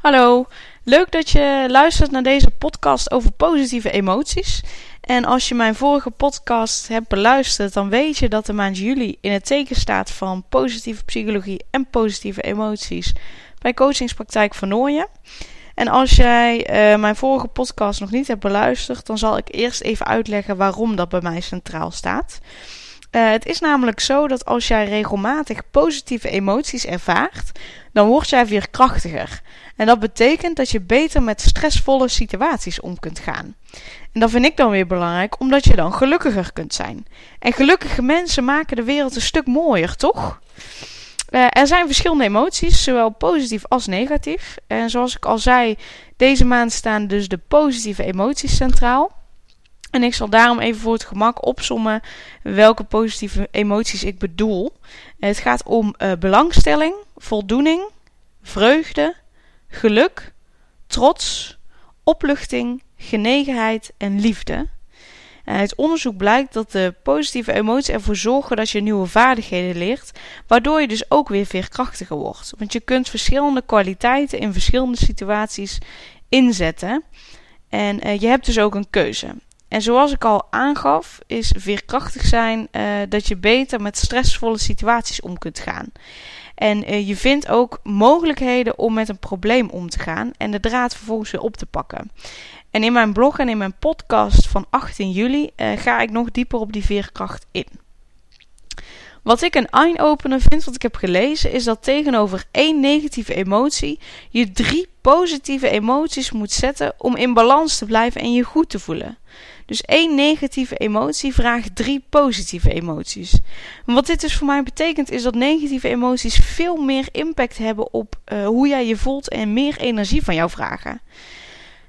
Hallo, leuk dat je luistert naar deze podcast over positieve emoties. En als je mijn vorige podcast hebt beluisterd, dan weet je dat de maand juli in het teken staat van positieve psychologie en positieve emoties bij Coachingspraktijk van Nooien. En als jij uh, mijn vorige podcast nog niet hebt beluisterd, dan zal ik eerst even uitleggen waarom dat bij mij centraal staat. Uh, het is namelijk zo dat als jij regelmatig positieve emoties ervaart, dan word jij weer krachtiger. En dat betekent dat je beter met stressvolle situaties om kunt gaan. En dat vind ik dan weer belangrijk, omdat je dan gelukkiger kunt zijn. En gelukkige mensen maken de wereld een stuk mooier, toch? Uh, er zijn verschillende emoties, zowel positief als negatief. En zoals ik al zei, deze maand staan dus de positieve emoties centraal. En ik zal daarom even voor het gemak opsommen welke positieve emoties ik bedoel. Het gaat om uh, belangstelling, voldoening, vreugde, geluk, trots, opluchting, genegenheid en liefde. En uit onderzoek blijkt dat de positieve emoties ervoor zorgen dat je nieuwe vaardigheden leert, waardoor je dus ook weer veerkrachtiger wordt. Want je kunt verschillende kwaliteiten in verschillende situaties inzetten. En uh, je hebt dus ook een keuze. En zoals ik al aangaf, is veerkrachtig zijn uh, dat je beter met stressvolle situaties om kunt gaan. En uh, je vindt ook mogelijkheden om met een probleem om te gaan en de draad vervolgens weer op te pakken. En in mijn blog en in mijn podcast van 18 juli uh, ga ik nog dieper op die veerkracht in. Wat ik een eye-opener vind, wat ik heb gelezen, is dat tegenover één negatieve emotie je drie positieve emoties moet zetten om in balans te blijven en je goed te voelen. Dus één negatieve emotie vraagt drie positieve emoties. wat dit dus voor mij betekent, is dat negatieve emoties veel meer impact hebben op uh, hoe jij je voelt en meer energie van jou vragen.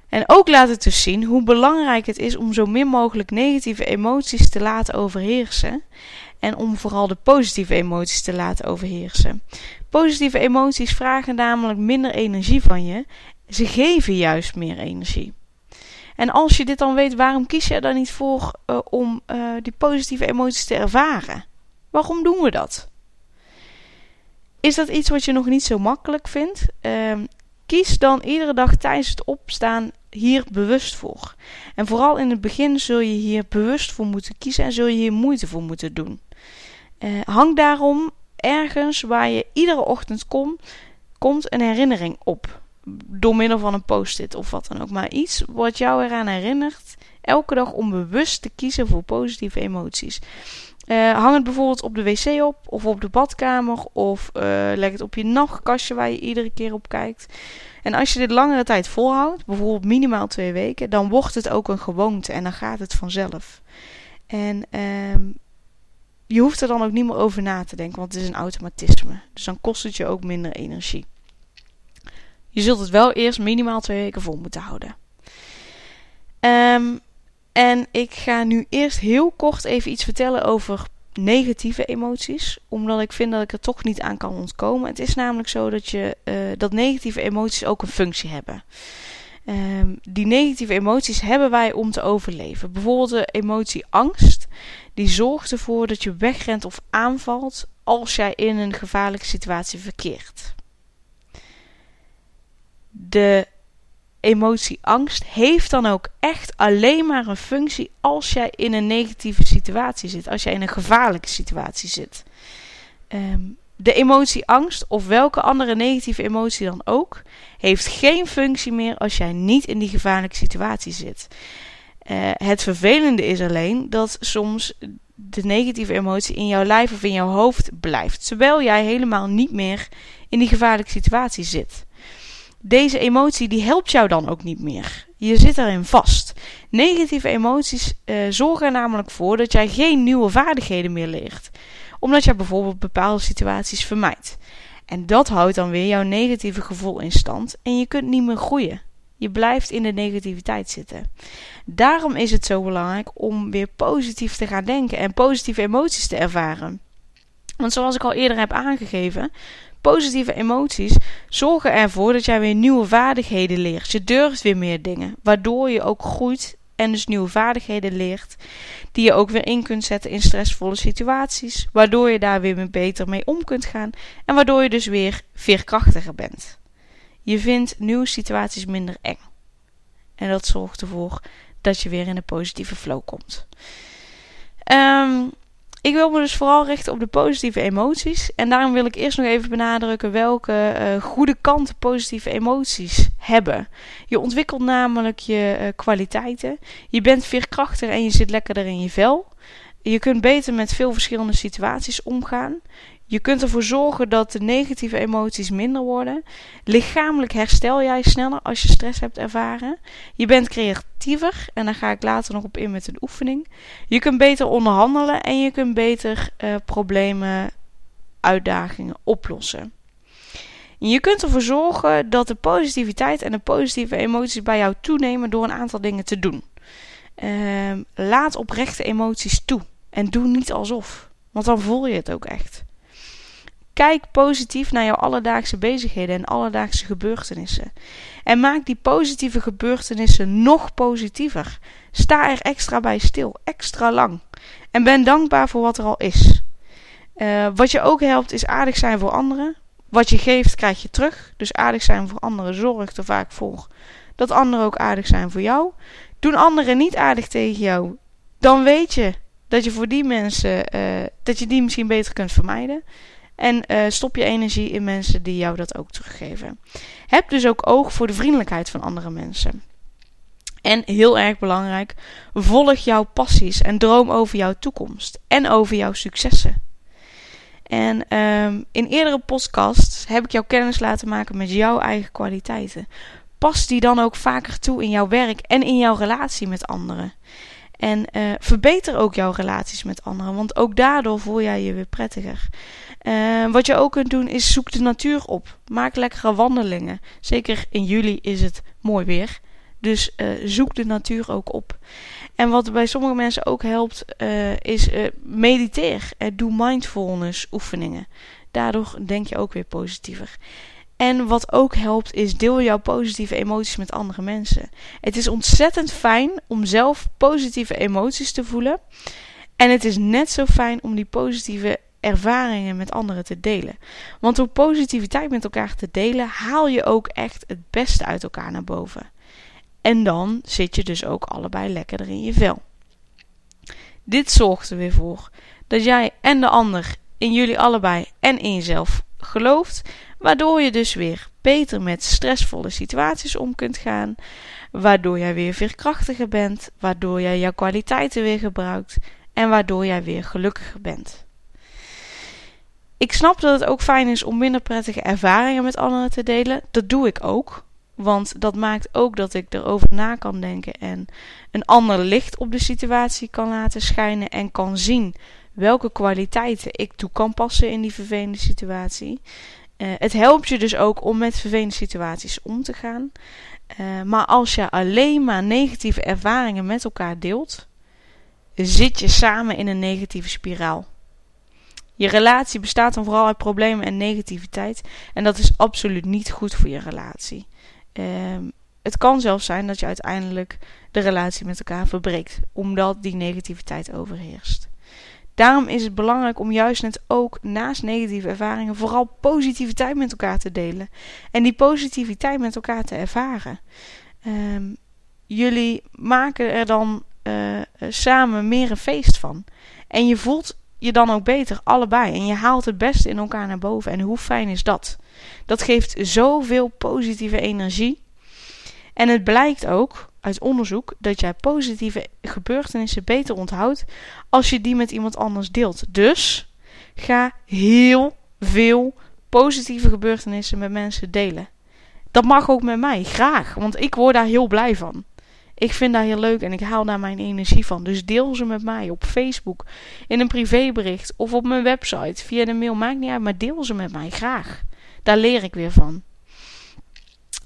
En ook laat het dus zien hoe belangrijk het is om zo min mogelijk negatieve emoties te laten overheersen. En om vooral de positieve emoties te laten overheersen. Positieve emoties vragen namelijk minder energie van je. Ze geven juist meer energie. En als je dit dan weet, waarom kies je er dan niet voor uh, om uh, die positieve emoties te ervaren? Waarom doen we dat? Is dat iets wat je nog niet zo makkelijk vindt? Uh, kies dan iedere dag tijdens het opstaan hier bewust voor. En vooral in het begin zul je hier bewust voor moeten kiezen en zul je hier moeite voor moeten doen. Uh, hang daarom ergens waar je iedere ochtend kom, komt een herinnering op door middel van een post-it of wat dan ook. Maar iets wat jou eraan herinnert elke dag om bewust te kiezen voor positieve emoties. Uh, hang het bijvoorbeeld op de wc op, of op de badkamer, of uh, leg het op je nachtkastje waar je iedere keer op kijkt. En als je dit langere tijd volhoudt, bijvoorbeeld minimaal twee weken, dan wordt het ook een gewoonte en dan gaat het vanzelf. En uh, je hoeft er dan ook niet meer over na te denken, want het is een automatisme. Dus dan kost het je ook minder energie. Je zult het wel eerst minimaal twee weken vol moeten houden. Um, en ik ga nu eerst heel kort even iets vertellen over negatieve emoties. Omdat ik vind dat ik er toch niet aan kan ontkomen. Het is namelijk zo dat, je, uh, dat negatieve emoties ook een functie hebben. Um, die negatieve emoties hebben wij om te overleven. Bijvoorbeeld de emotie angst. Die zorgt ervoor dat je wegrent of aanvalt als jij in een gevaarlijke situatie verkeert de emotie angst heeft dan ook echt alleen maar een functie als jij in een negatieve situatie zit, als jij in een gevaarlijke situatie zit. Um, de emotie angst of welke andere negatieve emotie dan ook, heeft geen functie meer als jij niet in die gevaarlijke situatie zit. Uh, het vervelende is alleen dat soms de negatieve emotie in jouw lijf of in jouw hoofd blijft, terwijl jij helemaal niet meer in die gevaarlijke situatie zit deze emotie die helpt jou dan ook niet meer. Je zit erin vast. Negatieve emoties uh, zorgen er namelijk voor dat jij geen nieuwe vaardigheden meer leert. Omdat jij bijvoorbeeld bepaalde situaties vermijdt. En dat houdt dan weer jouw negatieve gevoel in stand en je kunt niet meer groeien. Je blijft in de negativiteit zitten. Daarom is het zo belangrijk om weer positief te gaan denken en positieve emoties te ervaren. Want zoals ik al eerder heb aangegeven, Positieve emoties zorgen ervoor dat jij weer nieuwe vaardigheden leert. Je durft weer meer dingen, waardoor je ook groeit en dus nieuwe vaardigheden leert, die je ook weer in kunt zetten in stressvolle situaties, waardoor je daar weer beter mee om kunt gaan en waardoor je dus weer veerkrachtiger bent. Je vindt nieuwe situaties minder eng. En dat zorgt ervoor dat je weer in een positieve flow komt. Um, ik wil me dus vooral richten op de positieve emoties. En daarom wil ik eerst nog even benadrukken welke uh, goede kanten positieve emoties hebben. Je ontwikkelt namelijk je uh, kwaliteiten. Je bent veerkrachtiger en je zit lekkerder in je vel. Je kunt beter met veel verschillende situaties omgaan. Je kunt ervoor zorgen dat de negatieve emoties minder worden. Lichamelijk herstel jij sneller als je stress hebt ervaren. Je bent creatiever en daar ga ik later nog op in met een oefening. Je kunt beter onderhandelen en je kunt beter uh, problemen, uitdagingen oplossen. Je kunt ervoor zorgen dat de positiviteit en de positieve emoties bij jou toenemen door een aantal dingen te doen. Uh, laat oprechte emoties toe en doe niet alsof, want dan voel je het ook echt. Kijk positief naar jouw alledaagse bezigheden en alledaagse gebeurtenissen. En maak die positieve gebeurtenissen nog positiever. Sta er extra bij stil, extra lang. En ben dankbaar voor wat er al is. Uh, wat je ook helpt is aardig zijn voor anderen. Wat je geeft krijg je terug. Dus aardig zijn voor anderen zorgt er vaak voor dat anderen ook aardig zijn voor jou. Doen anderen niet aardig tegen jou, dan weet je dat je voor die mensen uh, dat je die misschien beter kunt vermijden. En uh, stop je energie in mensen die jou dat ook teruggeven. Heb dus ook oog voor de vriendelijkheid van andere mensen. En heel erg belangrijk, volg jouw passies en droom over jouw toekomst en over jouw successen. En um, in eerdere podcasts heb ik jou kennis laten maken met jouw eigen kwaliteiten. Pas die dan ook vaker toe in jouw werk en in jouw relatie met anderen. En uh, verbeter ook jouw relaties met anderen, want ook daardoor voel jij je weer prettiger. Uh, wat je ook kunt doen is zoek de natuur op. Maak lekkere wandelingen. Zeker in juli is het mooi weer. Dus uh, zoek de natuur ook op. En wat bij sommige mensen ook helpt, uh, is mediteer. doe mindfulness oefeningen. Daardoor denk je ook weer positiever. En wat ook helpt, is deel jouw positieve emoties met andere mensen. Het is ontzettend fijn om zelf positieve emoties te voelen. En het is net zo fijn om die positieve ervaringen met anderen te delen. Want door positiviteit met elkaar te delen, haal je ook echt het beste uit elkaar naar boven. En dan zit je dus ook allebei lekkerder in je vel. Dit zorgt er weer voor dat jij en de ander in jullie allebei en in jezelf gelooft, waardoor je dus weer beter met stressvolle situaties om kunt gaan, waardoor jij weer veerkrachtiger bent, waardoor jij jouw kwaliteiten weer gebruikt en waardoor jij weer gelukkiger bent. Ik snap dat het ook fijn is om minder prettige ervaringen met anderen te delen. Dat doe ik ook. Want dat maakt ook dat ik erover na kan denken en een ander licht op de situatie kan laten schijnen en kan zien welke kwaliteiten ik toe kan passen in die vervelende situatie. Uh, het helpt je dus ook om met vervelende situaties om te gaan. Uh, maar als je alleen maar negatieve ervaringen met elkaar deelt, zit je samen in een negatieve spiraal. Je relatie bestaat dan vooral uit problemen en negativiteit. En dat is absoluut niet goed voor je relatie. Um, het kan zelfs zijn dat je uiteindelijk de relatie met elkaar verbreekt, omdat die negativiteit overheerst. Daarom is het belangrijk om juist net ook naast negatieve ervaringen vooral positiviteit met elkaar te delen. En die positiviteit met elkaar te ervaren. Um, jullie maken er dan uh, samen meer een feest van. En je voelt je dan ook beter, allebei. En je haalt het beste in elkaar naar boven. En hoe fijn is dat? Dat geeft zoveel positieve energie. En het blijkt ook uit onderzoek dat jij positieve gebeurtenissen beter onthoudt als je die met iemand anders deelt. Dus ga heel veel positieve gebeurtenissen met mensen delen. Dat mag ook met mij, graag, want ik word daar heel blij van. Ik vind dat heel leuk en ik haal daar mijn energie van. Dus deel ze met mij op Facebook, in een privébericht of op mijn website, via de mail. Maakt niet uit, maar deel ze met mij graag. Daar leer ik weer van.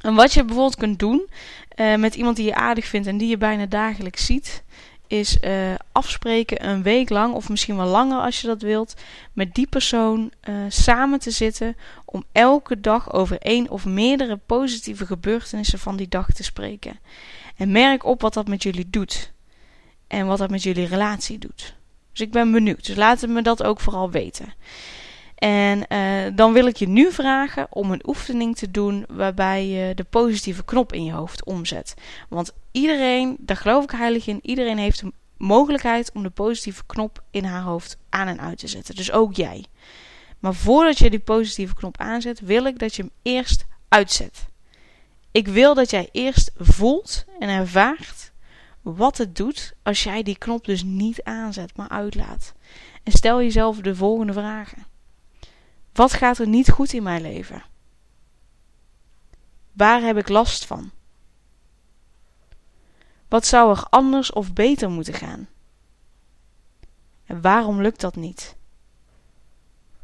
En wat je bijvoorbeeld kunt doen uh, met iemand die je aardig vindt en die je bijna dagelijks ziet, is uh, afspreken een week lang, of misschien wel langer als je dat wilt, met die persoon uh, samen te zitten om elke dag over één of meerdere positieve gebeurtenissen van die dag te spreken. En merk op wat dat met jullie doet. En wat dat met jullie relatie doet. Dus ik ben benieuwd. Dus laat me dat ook vooral weten. En uh, dan wil ik je nu vragen om een oefening te doen waarbij je de positieve knop in je hoofd omzet. Want iedereen, daar geloof ik heilig in, iedereen heeft de mogelijkheid om de positieve knop in haar hoofd aan en uit te zetten. Dus ook jij. Maar voordat je die positieve knop aanzet, wil ik dat je hem eerst uitzet. Ik wil dat jij eerst voelt en ervaart wat het doet als jij die knop dus niet aanzet, maar uitlaat. En stel jezelf de volgende vragen. Wat gaat er niet goed in mijn leven? Waar heb ik last van? Wat zou er anders of beter moeten gaan? En waarom lukt dat niet?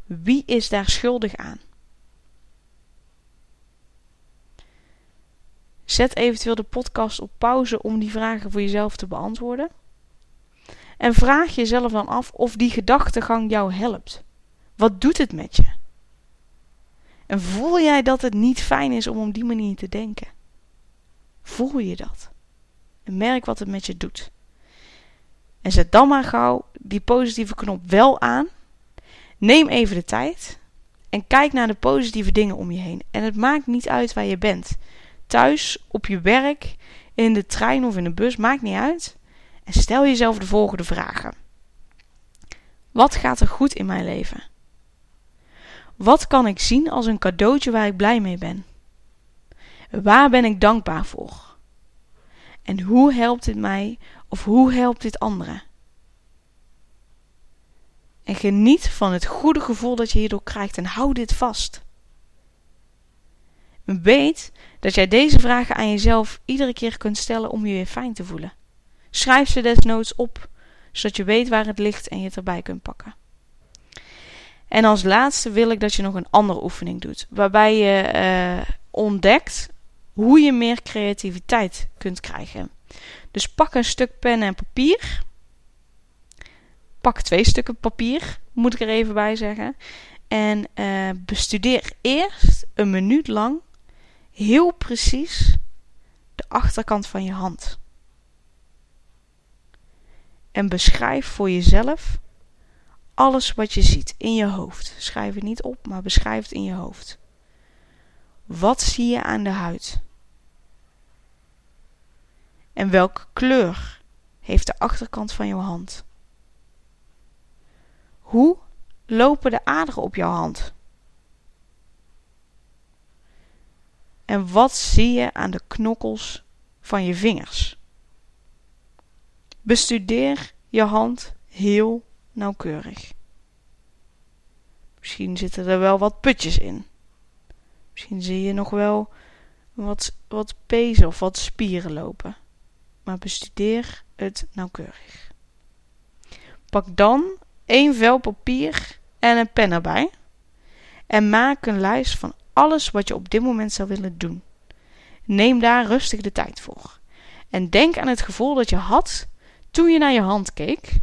Wie is daar schuldig aan? Zet eventueel de podcast op pauze om die vragen voor jezelf te beantwoorden. En vraag jezelf dan af of die gedachtegang jou helpt. Wat doet het met je? En voel jij dat het niet fijn is om op die manier te denken? Voel je dat? En merk wat het met je doet. En zet dan maar gauw die positieve knop wel aan. Neem even de tijd en kijk naar de positieve dingen om je heen. En het maakt niet uit waar je bent. Thuis, op je werk, in de trein of in de bus, maakt niet uit. En stel jezelf de volgende vragen. Wat gaat er goed in mijn leven? Wat kan ik zien als een cadeautje waar ik blij mee ben? Waar ben ik dankbaar voor? En hoe helpt dit mij of hoe helpt dit anderen? En geniet van het goede gevoel dat je hierdoor krijgt en hou dit vast. Weet dat jij deze vragen aan jezelf iedere keer kunt stellen om je weer fijn te voelen. Schrijf ze desnoods op, zodat je weet waar het ligt en je het erbij kunt pakken. En als laatste wil ik dat je nog een andere oefening doet, waarbij je uh, ontdekt hoe je meer creativiteit kunt krijgen. Dus pak een stuk pen en papier. Pak twee stukken papier, moet ik er even bij zeggen. En uh, bestudeer eerst een minuut lang heel precies de achterkant van je hand. En beschrijf voor jezelf alles wat je ziet in je hoofd. Schrijf het niet op, maar beschrijf het in je hoofd. Wat zie je aan de huid? En welke kleur heeft de achterkant van jouw hand? Hoe lopen de aderen op jouw hand? En wat zie je aan de knokkels van je vingers? Bestudeer je hand heel nauwkeurig. Misschien zitten er wel wat putjes in. Misschien zie je nog wel wat, wat pezen of wat spieren lopen. Maar bestudeer het nauwkeurig. Pak dan één vel papier en een pen erbij. En maak een lijst van alles wat je op dit moment zou willen doen. Neem daar rustig de tijd voor. En denk aan het gevoel dat je had toen je naar je hand keek.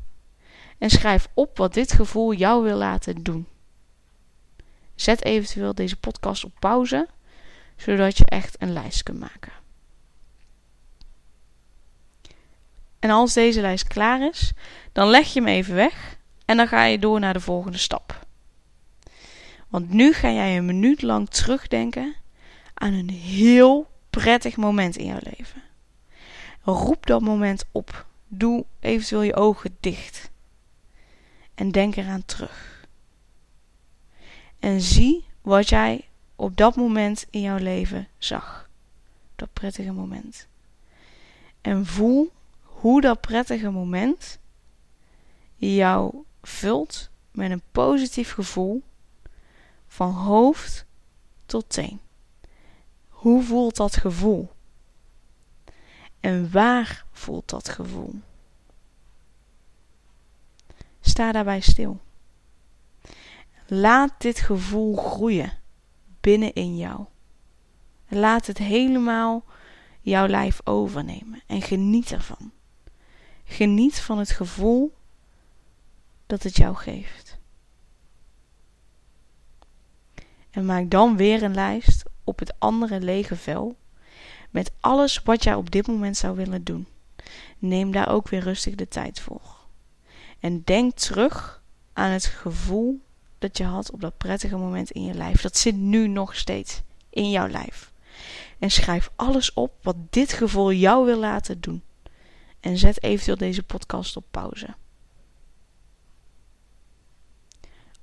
En schrijf op wat dit gevoel jou wil laten doen. Zet eventueel deze podcast op pauze, zodat je echt een lijst kunt maken. En als deze lijst klaar is, dan leg je hem even weg en dan ga je door naar de volgende stap. Want nu ga jij een minuut lang terugdenken aan een heel prettig moment in jouw leven. Roep dat moment op. Doe eventueel je ogen dicht. En denk eraan terug. En zie wat jij op dat moment in jouw leven zag. Dat prettige moment. En voel hoe dat prettige moment jou vult met een positief gevoel van hoofd tot teen. Hoe voelt dat gevoel? En waar voelt dat gevoel? Sta daarbij stil. Laat dit gevoel groeien binnenin jou. Laat het helemaal jouw lijf overnemen en geniet ervan. Geniet van het gevoel dat het jou geeft. En maak dan weer een lijst op het andere lege vel met alles wat jij op dit moment zou willen doen. Neem daar ook weer rustig de tijd voor. En denk terug aan het gevoel dat je had op dat prettige moment in je lijf. Dat zit nu nog steeds in jouw lijf. En schrijf alles op wat dit gevoel jou wil laten doen. En zet eventueel deze podcast op pauze.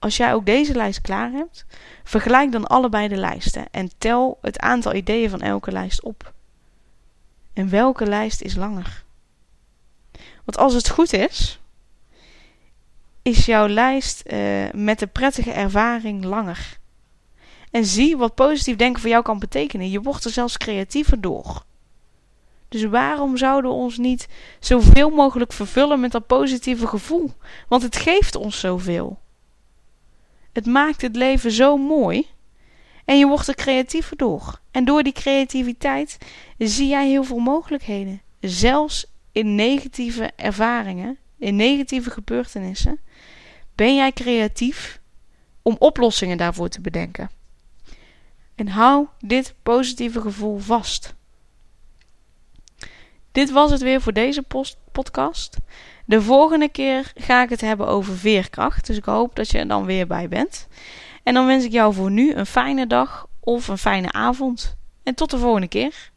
Als jij ook deze lijst klaar hebt, vergelijk dan allebei de lijsten en tel het aantal ideeën van elke lijst op. En welke lijst is langer? Want als het goed is, is jouw lijst uh, met de prettige ervaring langer. En zie wat positief denken voor jou kan betekenen. Je wordt er zelfs creatiever door. Dus waarom zouden we ons niet zoveel mogelijk vervullen met dat positieve gevoel? Want het geeft ons zoveel. Het maakt het leven zo mooi. En je wordt er creatiever door. En door die creativiteit zie jij heel veel mogelijkheden. Zelfs in negatieve ervaringen, in negatieve gebeurtenissen, ben jij creatief om oplossingen daarvoor te bedenken. En hou dit positieve gevoel vast. Dit was het weer voor deze podcast. De volgende keer ga ik het hebben over veerkracht. Dus ik hoop dat je er dan weer bij bent. En dan wens ik jou voor nu een fijne dag of een fijne avond. En tot de volgende keer.